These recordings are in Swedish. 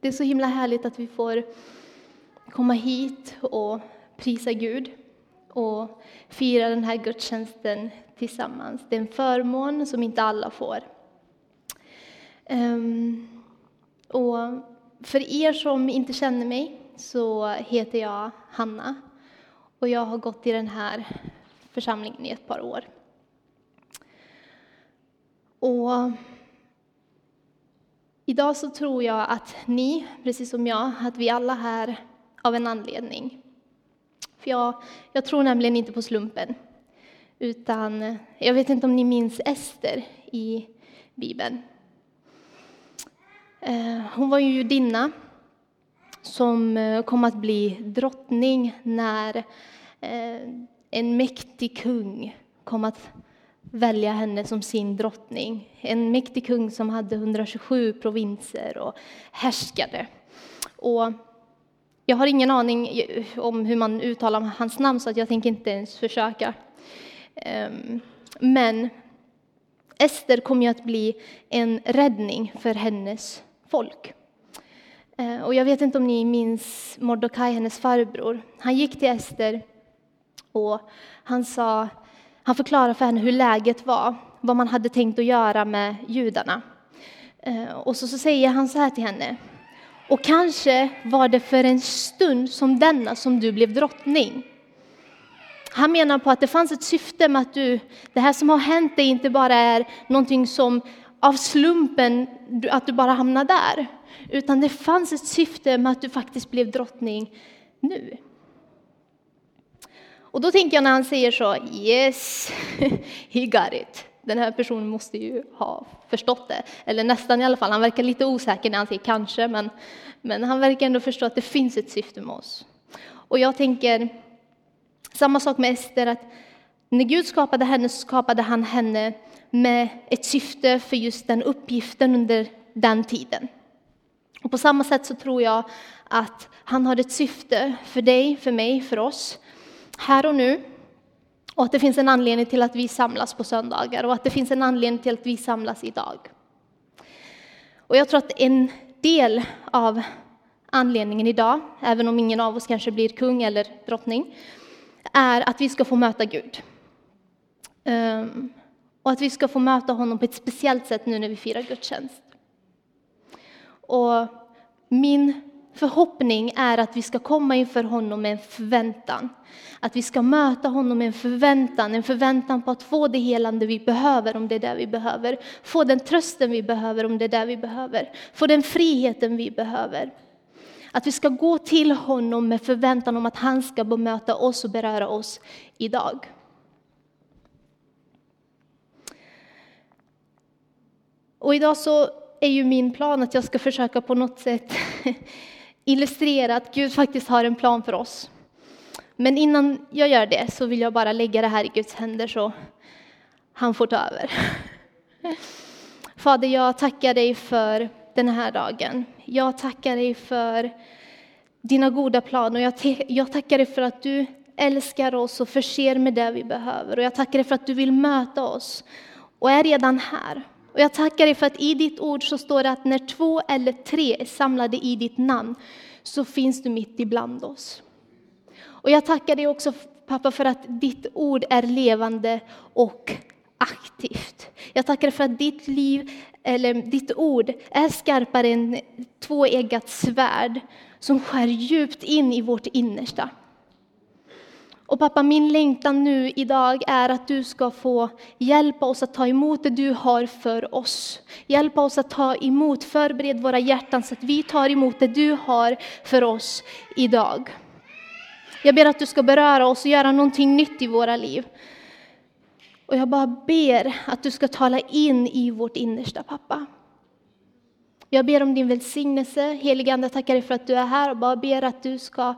Det är så himla härligt att vi får komma hit och prisa Gud och fira den här gudstjänsten tillsammans. Det är en förmån som inte alla får. Ehm, och för er som inte känner mig så heter jag Hanna och jag har gått i den här församlingen i ett par år. Och idag så tror jag att ni, precis som jag, att vi alla här av en anledning. För jag, jag tror nämligen inte på slumpen. Utan jag vet inte om ni minns Ester i Bibeln. Eh, hon var ju judinna som eh, kom att bli drottning när eh, en mäktig kung kom att välja henne som sin drottning. En mäktig kung som hade 127 provinser och härskade. Och jag har ingen aning om hur man uttalar hans namn så att jag tänker inte ens försöka. Ehm, men Ester kom ju att bli en räddning för hennes folk. Eh, och jag vet inte om ni minns Mordokaj, hennes farbror. Han gick till Ester och han, sa, han förklarade för henne hur läget var, vad man hade tänkt att göra med judarna. Eh, och så, så säger han så här till henne. Och kanske var det för en stund som denna som du blev drottning. Han menar på att det fanns ett syfte med att du, det här som har hänt dig inte bara är någonting som av slumpen, att du bara hamnar där. Utan det fanns ett syfte med att du faktiskt blev drottning nu. Och då tänker jag när han säger så, yes, he got it. Den här personen måste ju ha förstått det, eller nästan i alla fall. Han verkar lite osäker när han säger kanske, men, men han verkar ändå förstå att det finns ett syfte med oss. Och jag tänker, samma sak med Ester, att när Gud skapade henne så skapade han henne med ett syfte för just den uppgiften under den tiden. Och på samma sätt så tror jag att han har ett syfte för dig, för mig, för oss, här och nu. Och att det finns en anledning till att vi samlas på söndagar och att det finns en anledning till att vi samlas idag. Och jag tror att en del av anledningen idag, även om ingen av oss kanske blir kung eller drottning, är att vi ska få möta Gud. Um, och att vi ska få möta honom på ett speciellt sätt nu när vi firar gudstjänst. Och min förhoppning är att vi ska komma inför honom med en förväntan. Att vi ska möta honom med en förväntan, en förväntan på att få det helande vi behöver om det är det vi behöver. Få den trösten vi behöver om det är det vi behöver. Få den friheten vi behöver. Att vi ska gå till honom med förväntan om att han ska bemöta oss och beröra oss idag. Och idag så är ju min plan att jag ska försöka på något sätt illustrera att Gud faktiskt har en plan för oss. Men innan jag gör det så vill jag bara lägga det här i Guds händer så han får ta över. Fader, jag tackar dig för den här dagen. Jag tackar dig för dina goda planer. Jag, jag tackar dig för att du älskar oss och förser med det vi behöver. Och jag tackar dig för att du vill möta oss och är redan här. Och jag tackar dig för att i ditt ord så står det att när två eller tre är samlade i ditt namn så finns du mitt ibland oss. Och jag tackar dig också pappa för att ditt ord är levande och aktivt. Jag tackar dig för att ditt liv, eller ditt ord är skarpare än tvåeggat svärd som skär djupt in i vårt innersta. Och pappa, min längtan nu idag är att du ska få hjälpa oss att ta emot det du har för oss. Hjälpa oss att ta emot, förbered våra hjärtan så att vi tar emot det du har för oss idag. Jag ber att du ska beröra oss och göra någonting nytt i våra liv. Och jag bara ber att du ska tala in i vårt innersta, pappa. Jag ber om din välsignelse. Helige Ande, tackar dig för att du är här och bara ber att du ska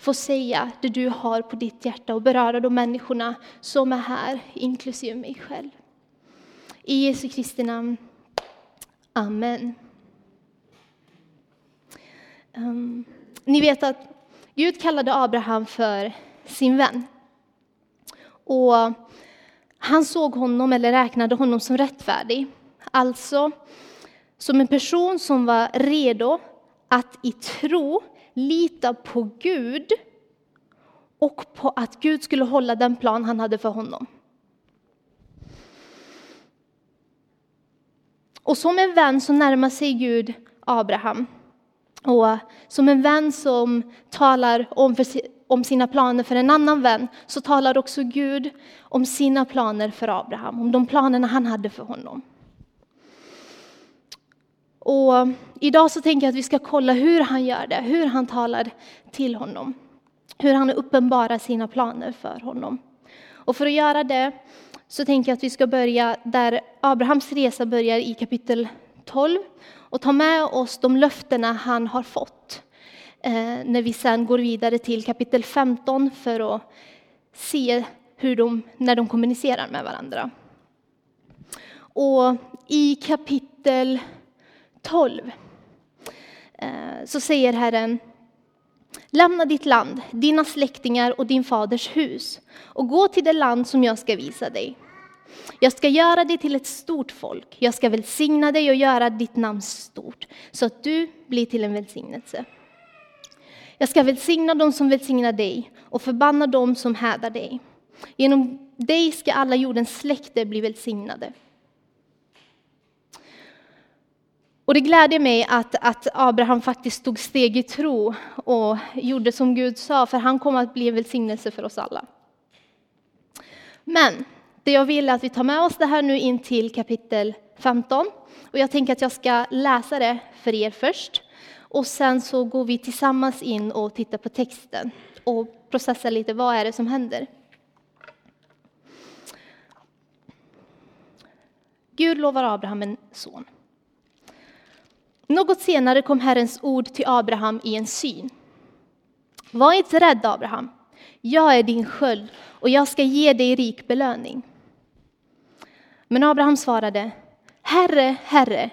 få säga det du har på ditt hjärta och beröra de människorna som är här, inklusive mig själv. I Jesu Kristi namn. Amen. Um, ni vet att Gud kallade Abraham för sin vän. Och han såg honom, eller räknade honom som rättfärdig. Alltså som en person som var redo att i tro lita på Gud och på att Gud skulle hålla den plan han hade för honom. Och som en vän så närmar sig Gud Abraham. Och som en vän som talar om, för, om sina planer för en annan vän så talar också Gud om sina planer för Abraham, om de planerna han hade för honom. Och idag så tänker jag att vi ska kolla hur han gör det, hur han talar till honom. Hur han uppenbarar sina planer för honom. Och för att göra det så tänker jag att vi ska börja där Abrahams resa börjar i kapitel 12 och ta med oss de löftena han har fått. Eh, när vi sen går vidare till kapitel 15 för att se hur de, när de kommunicerar med varandra. Och i kapitel 12 eh, så säger Herren Lämna ditt land, dina släktingar och din faders hus och gå till det land som jag ska visa dig. Jag ska göra dig till ett stort folk. Jag ska välsigna dig och göra ditt namn stort så att du blir till en välsignelse. Jag ska välsigna dem som välsignar dig och förbanna dem som hädar dig. Genom dig ska alla jordens släkter bli välsignade. Och det gläder mig att, att Abraham faktiskt tog steg i tro och gjorde som Gud sa, för han kommer att bli en välsignelse för oss alla. Men det jag vill är att vi tar med oss det här nu in till kapitel 15. Och jag tänker att jag ska läsa det för er först. Och sen så går vi tillsammans in och tittar på texten och processar lite, vad är det som händer? Gud lovar Abraham en son. Något senare kom Herrens ord till Abraham i en syn. Var inte rädd, Abraham. Jag är din sköld och jag ska ge dig rik belöning. Men Abraham svarade, Herre, Herre,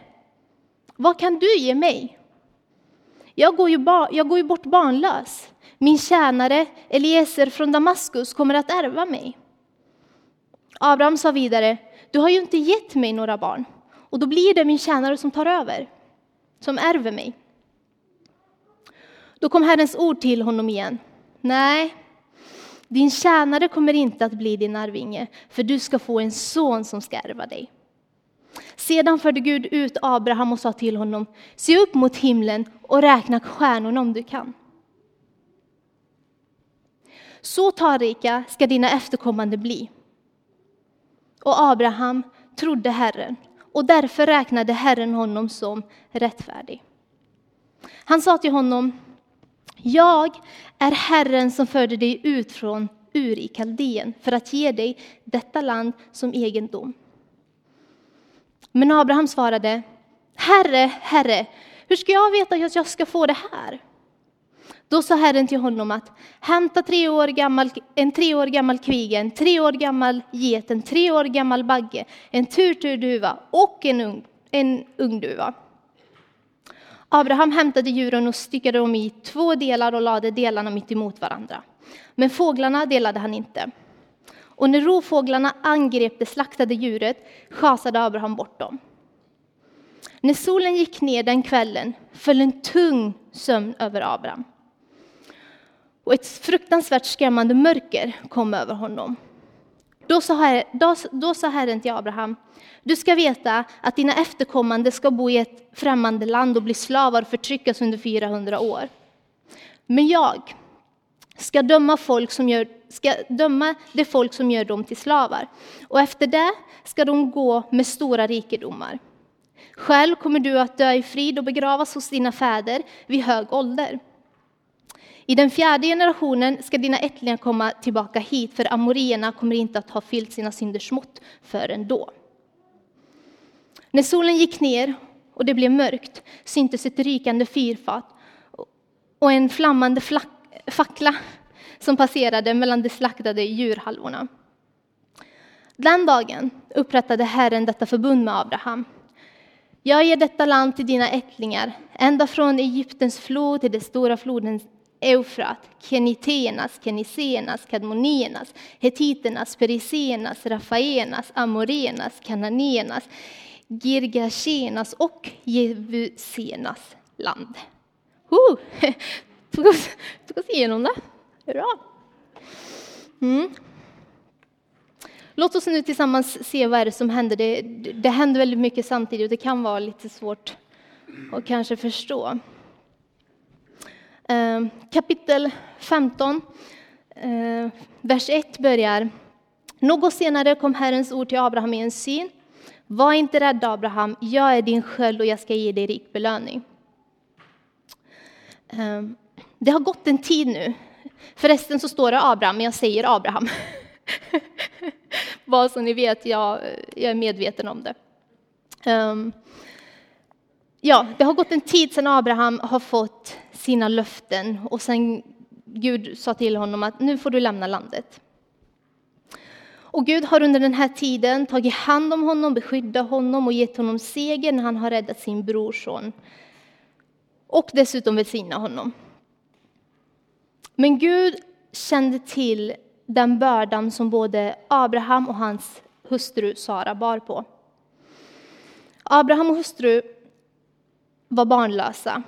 vad kan du ge mig? Jag går ju, ba jag går ju bort barnlös. Min tjänare Eliezer från Damaskus kommer att ärva mig. Abraham sa vidare, du har ju inte gett mig några barn och då blir det min tjänare som tar över som ärver mig. Då kom Herrens ord till honom igen. Nej, din tjänare kommer inte att bli din arvinge, för du ska få en son som ska ärva dig. Sedan förde Gud ut Abraham och sa till honom, se upp mot himlen och räkna stjärnorna om du kan. Så talrika ska dina efterkommande bli. Och Abraham trodde Herren och därför räknade Herren honom som rättfärdig. Han sa till honom, jag är Herren som förde dig ut från Ur i Kaldeen för att ge dig detta land som egendom. Men Abraham svarade, Herre, Herre, hur ska jag veta att jag ska få det här? Då sa Herren till honom att hämta tre år gammal, en tre år gammal kviga, en tre år gammal get, en tre år gammal bagge, en turturduva och en, ung, en ungduva. Abraham hämtade djuren och styckade dem i två delar och lade delarna mitt emot varandra. Men fåglarna delade han inte. Och när rovfåglarna angrep det slaktade djuret schasade Abraham bort dem. När solen gick ner den kvällen föll en tung sömn över Abraham och ett fruktansvärt skrämmande mörker kom över honom. Då sa, Herren, då, då sa Herren till Abraham, du ska veta att dina efterkommande ska bo i ett främmande land och bli slavar och förtryckas under 400 år. Men jag ska döma, folk som gör, ska döma det folk som gör dem till slavar, och efter det ska de gå med stora rikedomar. Själv kommer du att dö i frid och begravas hos dina fäder vid hög ålder. I den fjärde generationen ska dina ättlingar komma tillbaka hit, för amorierna kommer inte att ha fyllt sina synders mått förrän då. När solen gick ner och det blev mörkt syntes ett rykande fyrfat och en flammande fackla som passerade mellan de slaktade djurhalvorna. Den dagen upprättade Herren detta förbund med Abraham. Jag ger detta land till dina ättlingar, ända från Egyptens flod till den stora floden Eufrat, Keniteernas, Kenisenas, Kadmoniernas, Hetiternas, Perisenas, Rafaenas, Amorenas, Kananenas, Girgashenas och Jevusenas land. Oh, tog, oss, tog oss igenom det. Bra. Mm. Låt oss nu tillsammans se vad är det som händer. Det, det händer väldigt mycket samtidigt och det kan vara lite svårt att kanske förstå. Ehm, kapitel 15, eh, vers 1 börjar. Något senare kom Herrens ord till Abraham i en syn. Var inte rädd Abraham, jag är din sköld och jag ska ge dig rik belöning. Ehm, det har gått en tid nu. Förresten så står det Abraham, men jag säger Abraham. Bara så ni vet, jag, jag är medveten om det. Um, ja, det har gått en tid sedan Abraham har fått sina löften och sen Gud sa till honom att nu får du lämna landet. Och Gud har under den här tiden tagit hand om honom, beskyddat honom och gett honom seger när han har räddat sin brorson. Och dessutom välsignat honom. Men Gud kände till den bördan som både Abraham och hans hustru Sara bar på. Abraham och hustru var barnlösa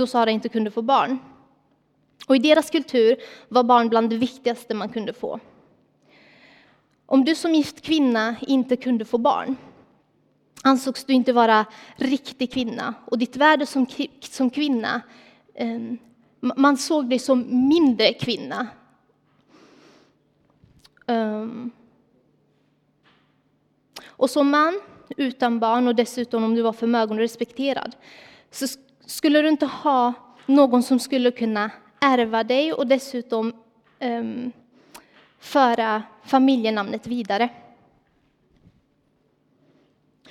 då Sara inte kunde få barn. Och I deras kultur var barn bland det viktigaste man kunde få. Om du som gift kvinna inte kunde få barn ansågs du inte vara riktig kvinna och ditt värde som, som kvinna, ehm, man såg dig som mindre kvinna Um, och som man utan barn och dessutom om du var förmögen och respekterad så skulle du inte ha någon som skulle kunna ärva dig och dessutom um, föra familjenamnet vidare.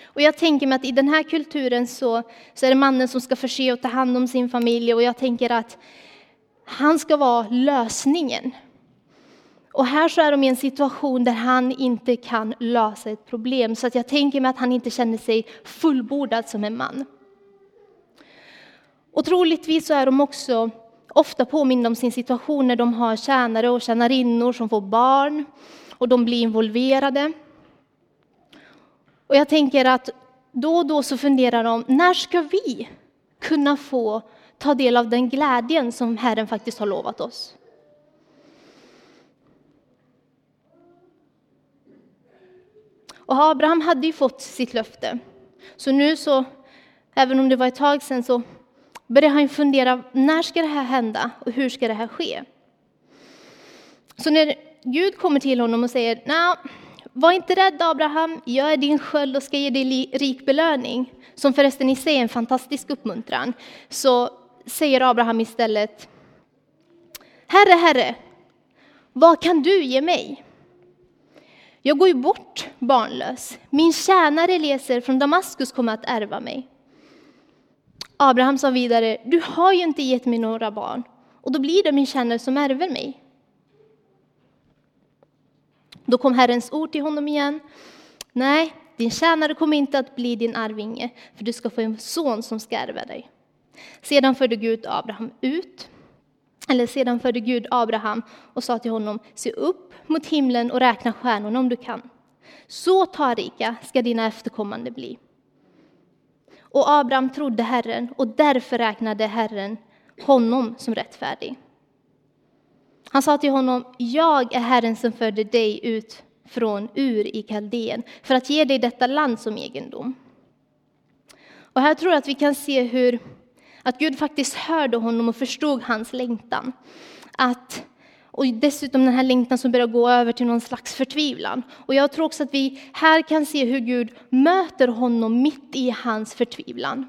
Och jag tänker mig att i den här kulturen så, så är det mannen som ska förse och ta hand om sin familj och jag tänker att han ska vara lösningen och här så är de i en situation där han inte kan lösa ett problem, så att jag tänker mig att han inte känner sig fullbordad som en man. Och troligtvis så är de också ofta påminda om sin situation när de har tjänare och tjänarinnor som får barn och de blir involverade. Och jag tänker att då och då så funderar de, när ska vi kunna få ta del av den glädjen som Herren faktiskt har lovat oss? Och Abraham hade ju fått sitt löfte. Så nu så, även om det var ett tag sedan, så började han fundera, när ska det här hända och hur ska det här ske? Så när Gud kommer till honom och säger, nej, var inte rädd Abraham, jag är din sköld och ska ge dig rik belöning, som förresten i sig är en fantastisk uppmuntran, så säger Abraham istället, Herre, Herre, vad kan du ge mig? Jag går ju bort barnlös. Min tjänare Eliezer från Damaskus kommer att ärva mig. Abraham sa vidare, du har ju inte gett mig några barn och då blir det min tjänare som ärver mig. Då kom Herrens ord till honom igen. Nej, din tjänare kommer inte att bli din arvinge, för du ska få en son som ska ärva dig. Sedan förde Gud Abraham ut eller sedan förde Gud Abraham och sa till honom, se upp mot himlen och räkna stjärnorna om du kan. Så talrika ska dina efterkommande bli. Och Abraham trodde Herren och därför räknade Herren honom som rättfärdig. Han sa till honom, jag är Herren som förde dig ut från Ur i Kaldeen för att ge dig detta land som egendom. Och här tror jag att vi kan se hur att Gud faktiskt hörde honom och förstod hans längtan. Att, och dessutom den här längtan som börjar gå över till någon slags förtvivlan. Och jag tror också att vi här kan se hur Gud möter honom mitt i hans förtvivlan.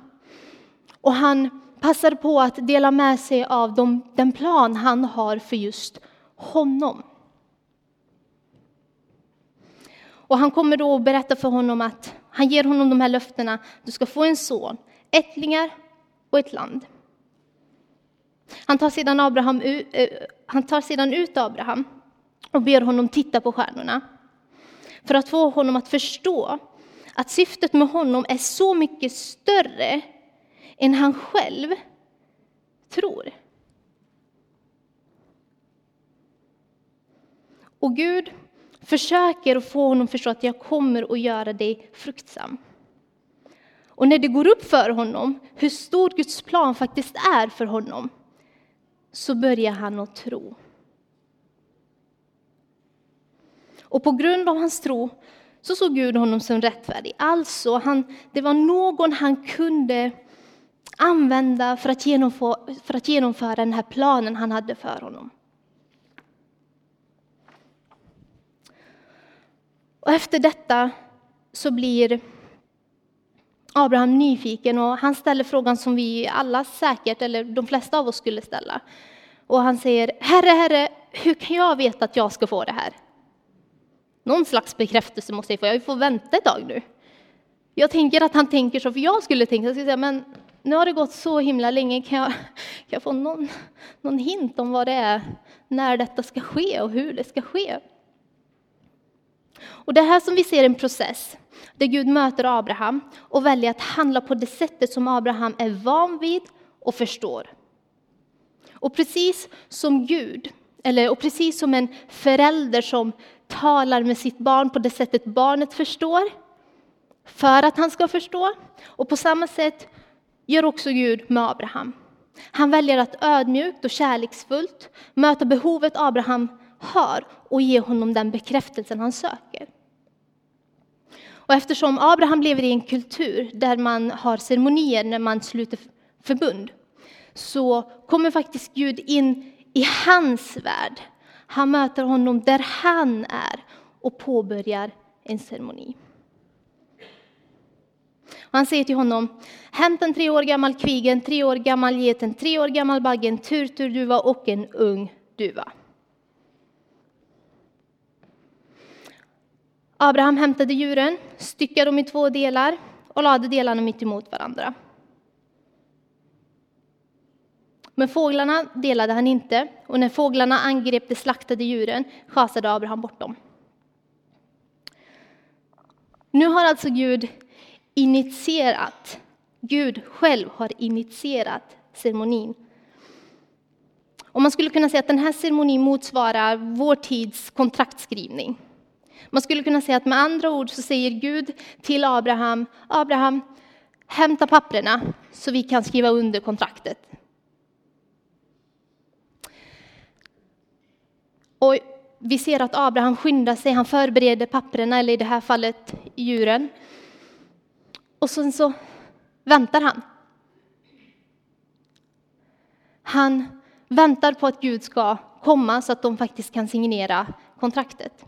Och han passar på att dela med sig av de, den plan han har för just honom. Och han kommer då att berätta för honom att han ger honom de här löftena. Du ska få en son, ättlingar och ett land. Han tar sedan, Abraham, eh, han tar sedan ut Abraham och ber honom titta på stjärnorna för att få honom att förstå att syftet med honom är så mycket större än han själv tror. Och Gud försöker att få honom att förstå att jag kommer att göra dig fruktsam. Och när det går upp för honom hur stor Guds plan faktiskt är för honom, så börjar han att tro. Och på grund av hans tro så såg Gud honom som rättfärdig. Alltså, han, det var någon han kunde använda för att, genomföra, för att genomföra den här planen han hade för honom. Och efter detta så blir Abraham nyfiken och han ställer frågan som vi alla säkert, eller de flesta av oss skulle ställa. Och han säger, Herre, Herre, hur kan jag veta att jag ska få det här? Någon slags bekräftelse måste jag få, jag får vänta ett tag nu. Jag tänker att han tänker så, för jag skulle tänka, jag skulle säga, men nu har det gått så himla länge, kan jag, kan jag få någon, någon hint om vad det är, när detta ska ske och hur det ska ske? Och det här som vi ser en process, där Gud möter Abraham och väljer att handla på det sättet som Abraham är van vid och förstår. Och precis som Gud, eller och precis som en förälder som talar med sitt barn på det sättet barnet förstår, för att han ska förstå. Och på samma sätt gör också Gud med Abraham. Han väljer att ödmjukt och kärleksfullt möta behovet Abraham har och ge honom den bekräftelsen han söker. Och eftersom Abraham lever i en kultur där man har ceremonier när man sluter förbund, så kommer faktiskt Gud in i hans värld. Han möter honom där han är och påbörjar en ceremoni. Och han säger till honom, hämta en tre år gammal kvig, en tre år gammal get, en tre år gammal bagge, en turturduva och en ung duva. Abraham hämtade djuren, styckade dem i två delar och lade delarna mitt emot varandra. Men fåglarna delade han inte, och när fåglarna angrep de slaktade djuren schasade Abraham bort dem. Nu har alltså Gud initierat, Gud själv har initierat ceremonin. Och man skulle kunna säga att den här ceremonin motsvarar vår tids kontraktskrivning. Man skulle kunna säga att med andra ord så säger Gud till Abraham, Abraham, hämta papperna så vi kan skriva under kontraktet. Och vi ser att Abraham skyndar sig, han förbereder papperna, eller i det här fallet djuren. Och sen så väntar han. Han väntar på att Gud ska komma så att de faktiskt kan signera kontraktet.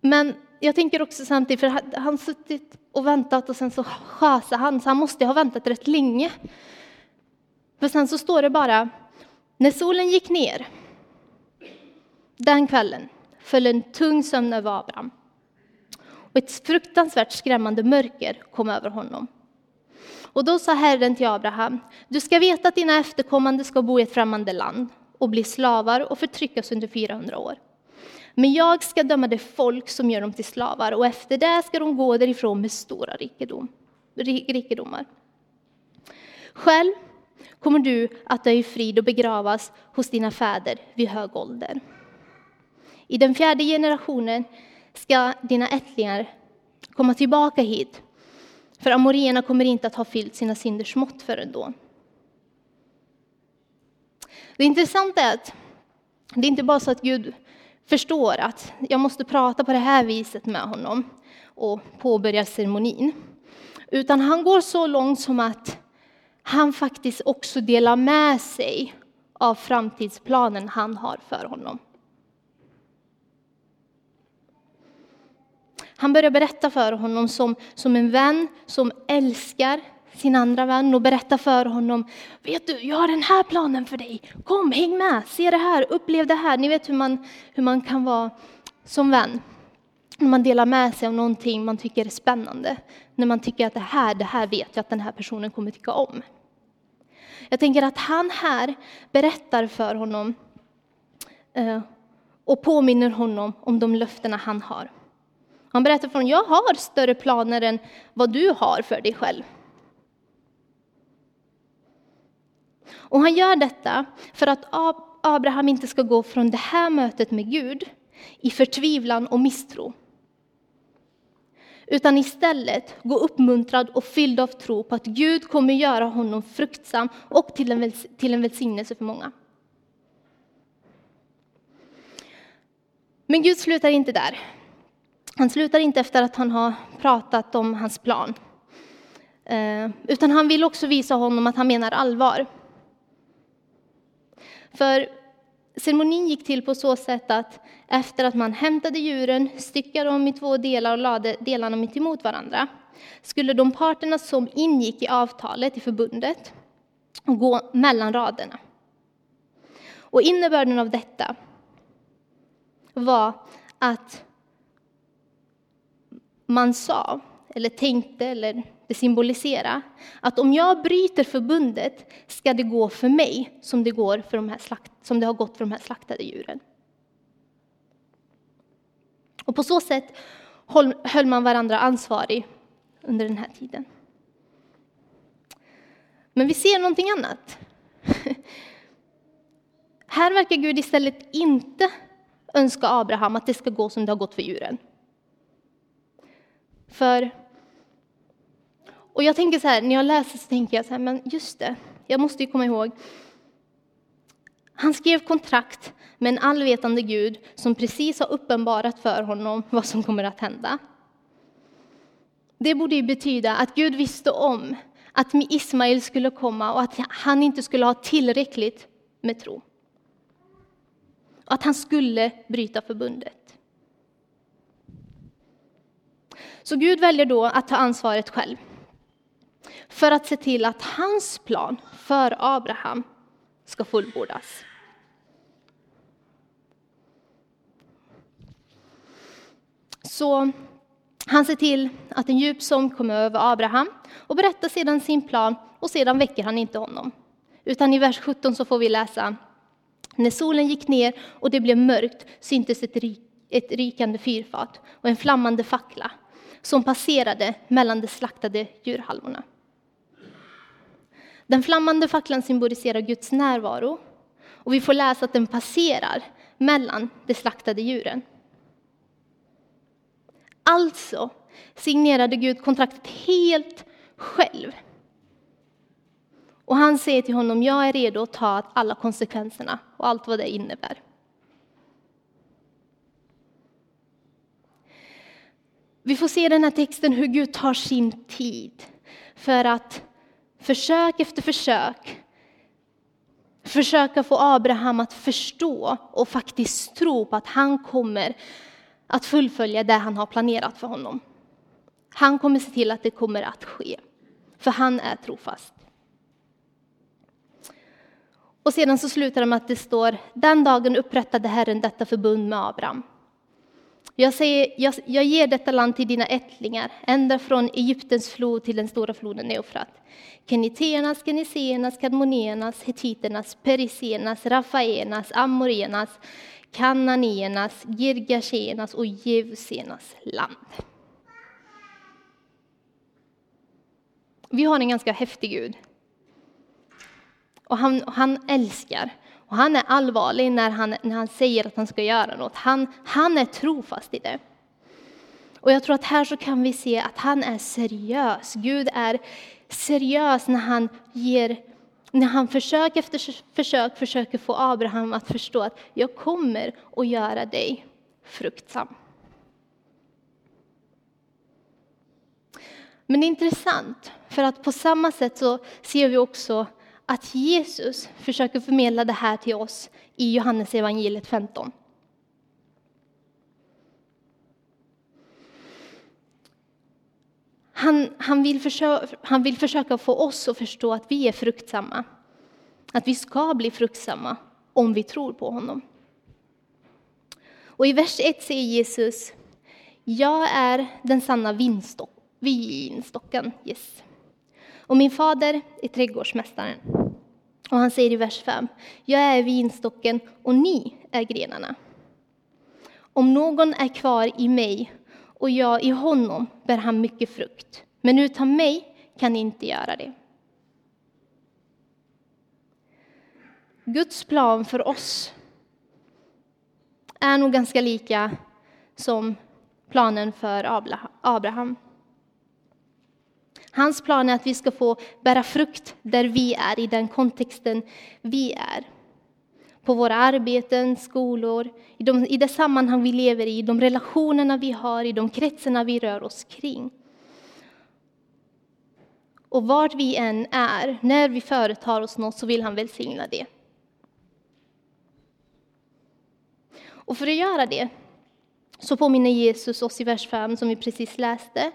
Men jag tänker också samtidigt, för han har suttit och väntat och sen så sjasade han, så han måste ha väntat rätt länge. För sen så står det bara, när solen gick ner den kvällen föll en tung sömn över Abraham. Och ett fruktansvärt skrämmande mörker kom över honom. Och då sa Herren till Abraham, du ska veta att dina efterkommande ska bo i ett främmande land och bli slavar och förtryckas under 400 år. Men jag ska döma det folk som gör dem till slavar och efter det ska de gå därifrån med stora rikedom, rikedomar. Själv kommer du att dö i frid och begravas hos dina fäder vid hög ålder. I den fjärde generationen ska dina ättlingar komma tillbaka hit, för amorierna kommer inte att ha fyllt sina synders mått förrän då. Det intressanta är att det är inte bara så att Gud förstår att jag måste prata på det här viset med honom och påbörja ceremonin. Utan han går så långt som att han faktiskt också delar med sig av framtidsplanen han har för honom. Han börjar berätta för honom som, som en vän som älskar sin andra vän och berätta för honom. Vet du, jag har den här planen för dig. Kom, häng med, se det här, upplev det här. Ni vet hur man, hur man kan vara som vän. När man delar med sig av någonting man tycker är spännande. När man tycker att det här, det här vet jag att den här personen kommer tycka om. Jag tänker att han här berättar för honom eh, och påminner honom om de löftena han har. Han berättar för honom, jag har större planer än vad du har för dig själv. Och han gör detta för att Abraham inte ska gå från det här mötet med Gud i förtvivlan och misstro. utan istället gå uppmuntrad och fylld av tro på att Gud kommer göra honom fruktsam och till en, till en välsignelse för många. Men Gud slutar inte där. Han slutar inte efter att han har pratat om hans plan. Eh, utan han vill också visa honom att han menar allvar. För ceremonin gick till på så sätt att efter att man hämtade djuren, styckade dem i två delar och lade delarna mitt emot varandra, skulle de parterna som ingick i avtalet, i förbundet, gå mellan raderna. Och innebörden av detta var att man sa, eller tänkte, eller det symboliserar att om jag bryter förbundet ska det gå för mig som det, går för de här slakt, som det har gått för de här slaktade djuren. Och på så sätt höll man varandra ansvarig under den här tiden. Men vi ser någonting annat. Här verkar Gud istället inte önska Abraham att det ska gå som det har gått för djuren. För, och jag tänker så här, när jag läser så tänker jag så här, men just det, jag måste ju komma ihåg. Han skrev kontrakt med en allvetande Gud som precis har uppenbarat för honom vad som kommer att hända. Det borde ju betyda att Gud visste om att Ismael skulle komma och att han inte skulle ha tillräckligt med tro. Att han skulle bryta förbundet. Så Gud väljer då att ta ansvaret själv. För att se till att hans plan för Abraham ska fullbordas. Så han ser till att en djup sång kommer över Abraham och berättar sedan sin plan och sedan väcker han inte honom. Utan i vers 17 så får vi läsa när solen gick ner och det blev mörkt syntes ett, rik, ett rykande fyrfat och en flammande fackla som passerade mellan de slaktade djurhalvorna. Den flammande facklan symboliserar Guds närvaro och vi får läsa att den passerar mellan de slaktade djuren. Alltså signerade Gud kontraktet helt själv. Och han säger till honom, jag är redo att ta alla konsekvenserna och allt vad det innebär. Vi får se i den här texten hur Gud tar sin tid för att försök efter försök försöka få Abraham att förstå och faktiskt tro på att han kommer att fullfölja det han har planerat för honom. Han kommer se till att det kommer att ske, för han är trofast. Och sedan så slutar det med att det står, den dagen upprättade Herren detta förbund med Abraham. Jag, säger, jag, jag ger detta land till dina ättlingar, ända från Egyptens flod till den stora floden Eufrat. Keniteernas, Geniseernas, Kadmoneernas, Hetiternas, Periseernas, Rafaenas, Amorenas, Kananéernas, Girgashenas och Jevusenas land. Vi har en ganska häftig Gud. Och han, han älskar och han är allvarlig när han, när han säger att han ska göra något. Han, han är trofast i det. Och jag tror att här så kan vi se att han är seriös. Gud är seriös när han ger när han försök efter försök försöker få Abraham att förstå att jag kommer att göra dig fruktsam. Men det är intressant, för att på samma sätt så ser vi också att Jesus försöker förmedla det här till oss i Johannes evangeliet 15. Han, han, vill försöka, han vill försöka få oss att förstå att vi är fruktsamma. Att vi ska bli fruktsamma om vi tror på honom. Och i vers 1 säger Jesus, jag är den sanna vinstock, vinstocken. Yes. Och min fader är trädgårdsmästaren. Och han säger i vers 5, jag är vinstocken och ni är grenarna. Om någon är kvar i mig och jag i honom bär han mycket frukt, men utan mig kan ni inte göra det. Guds plan för oss är nog ganska lika som planen för Abraham. Hans plan är att vi ska få bära frukt där vi är, i den kontexten vi är. På våra arbeten, skolor, i, de, i det sammanhang vi lever i, de relationerna vi har, i de kretsarna vi rör oss kring. Och vart vi än är, när vi företar oss något, så vill han välsigna det. Och för att göra det så påminner Jesus oss i vers 5, som vi precis läste,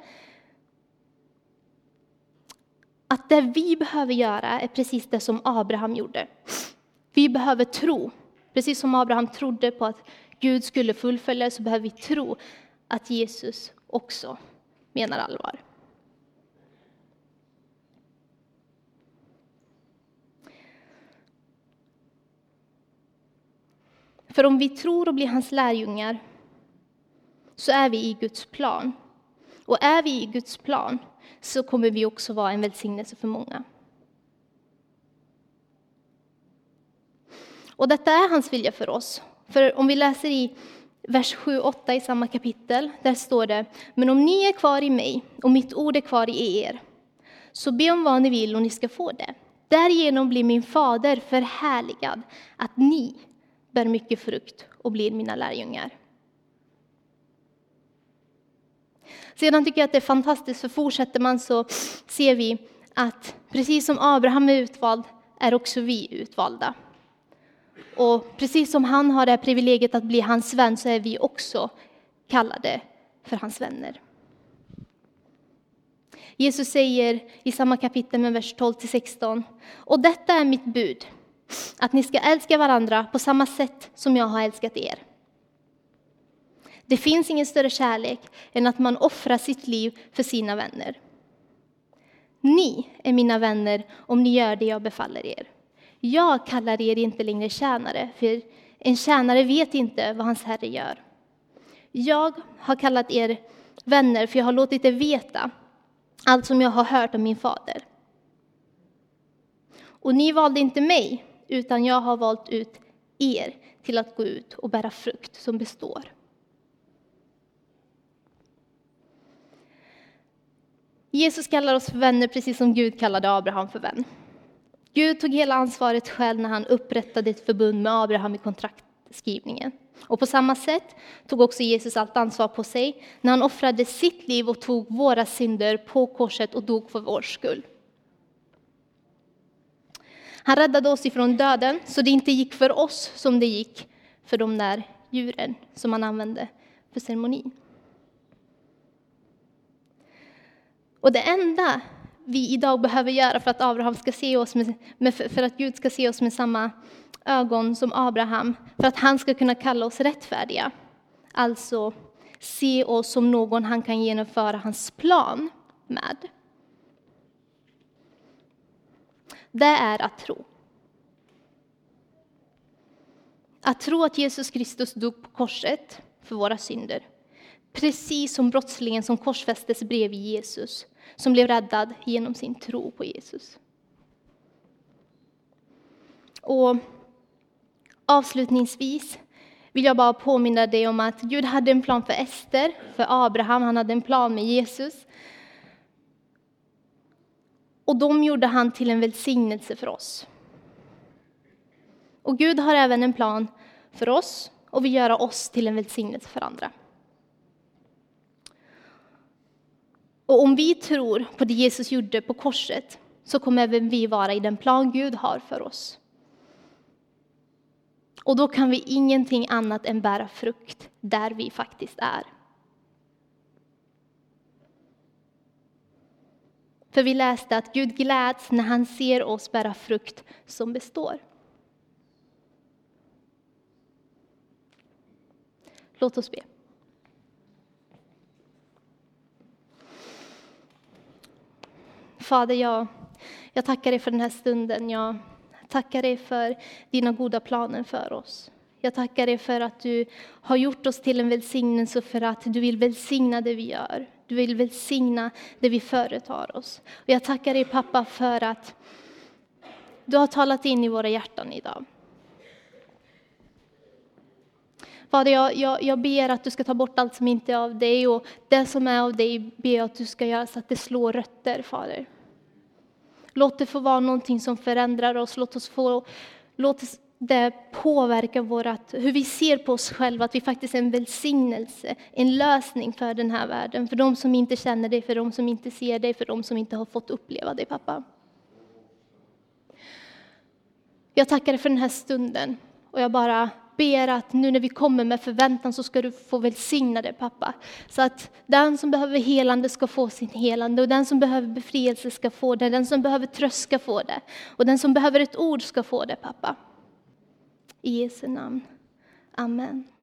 att det vi behöver göra är precis det som Abraham gjorde. Vi behöver tro. Precis som Abraham trodde på att Gud skulle fullfölja så behöver vi tro att Jesus också menar allvar. För om vi tror och blir hans lärjungar så är vi i Guds plan. Och är vi i Guds plan så kommer vi också vara en välsignelse för många. Och detta är hans vilja för oss. För om vi läser i vers 7-8 i samma kapitel, där står det Men om ni är kvar i mig och mitt ord är kvar i er, så be om vad ni vill och ni ska få det. Därigenom blir min fader förhärligad, att ni bär mycket frukt och blir mina lärjungar. Sedan tycker jag att det är fantastiskt, för fortsätter man så ser vi att precis som Abraham är utvald är också vi utvalda. Och precis som han har det privilegiet att bli hans vän så är vi också kallade för hans vänner. Jesus säger i samma kapitel med vers 12 16. Och detta är mitt bud, att ni ska älska varandra på samma sätt som jag har älskat er. Det finns ingen större kärlek än att man offrar sitt liv för sina vänner. Ni är mina vänner om ni gör det jag befaller er. Jag kallar er inte längre tjänare, för en tjänare vet inte vad hans herre gör. Jag har kallat er vänner, för jag har låtit er veta allt som jag har hört om min fader. Och ni valde inte mig, utan jag har valt ut er till att gå ut och bära frukt som består. Jesus kallar oss för vänner precis som Gud kallade Abraham för vän. Gud tog hela ansvaret själv när han upprättade ett förbund med Abraham i kontraktskrivningen. Och på samma sätt tog också Jesus allt ansvar på sig när han offrade sitt liv och tog våra synder på korset och dog för vår skull. Han räddade oss ifrån döden så det inte gick för oss som det gick för de där djuren som han använde för ceremonin. Och det enda vi idag behöver göra för att Abraham ska se oss med, för att Gud ska se oss med samma ögon som Abraham, för att han ska kunna kalla oss rättfärdiga. Alltså se oss som någon han kan genomföra hans plan med. Det är att tro. Att tro att Jesus Kristus dog på korset för våra synder. Precis som brottslingen som korsfästes bredvid Jesus som blev räddad genom sin tro på Jesus. Och avslutningsvis vill jag bara påminna dig om att Gud hade en plan för Ester, för Abraham, han hade en plan med Jesus. Och de gjorde han till en välsignelse för oss. Och Gud har även en plan för oss och vill göra oss till en välsignelse för andra. Och om vi tror på det Jesus gjorde på korset så kommer även vi vara i den plan Gud har för oss. Och då kan vi ingenting annat än bära frukt där vi faktiskt är. För vi läste att Gud gläds när han ser oss bära frukt som består. Låt oss be. Fader, jag, jag tackar dig för den här stunden. Jag tackar dig för dina goda planer för oss. Jag tackar dig för att du har gjort oss till en välsignelse för att du vill välsigna det vi gör. Du vill välsigna det vi företar oss. Och jag tackar dig pappa för att du har talat in i våra hjärtan idag. Fader, jag, jag, jag ber att du ska ta bort allt som inte är av dig och det som är av dig ber jag att du ska göra så att det slår rötter, Fader. Låt det få vara någonting som förändrar oss. Låt, oss få, låt det påverka vårat, hur vi ser på oss själva, att vi faktiskt är en välsignelse, en lösning för den här världen. För de som inte känner dig, för de som inte ser dig, för de som inte har fått uppleva dig, pappa. Jag tackar dig för den här stunden och jag bara ber att nu när vi kommer med förväntan så ska du få välsigna det pappa. Så att den som behöver helande ska få sin helande och den som behöver befrielse ska få det, den som behöver tröst ska få det och den som behöver ett ord ska få det pappa. I Jesu namn. Amen.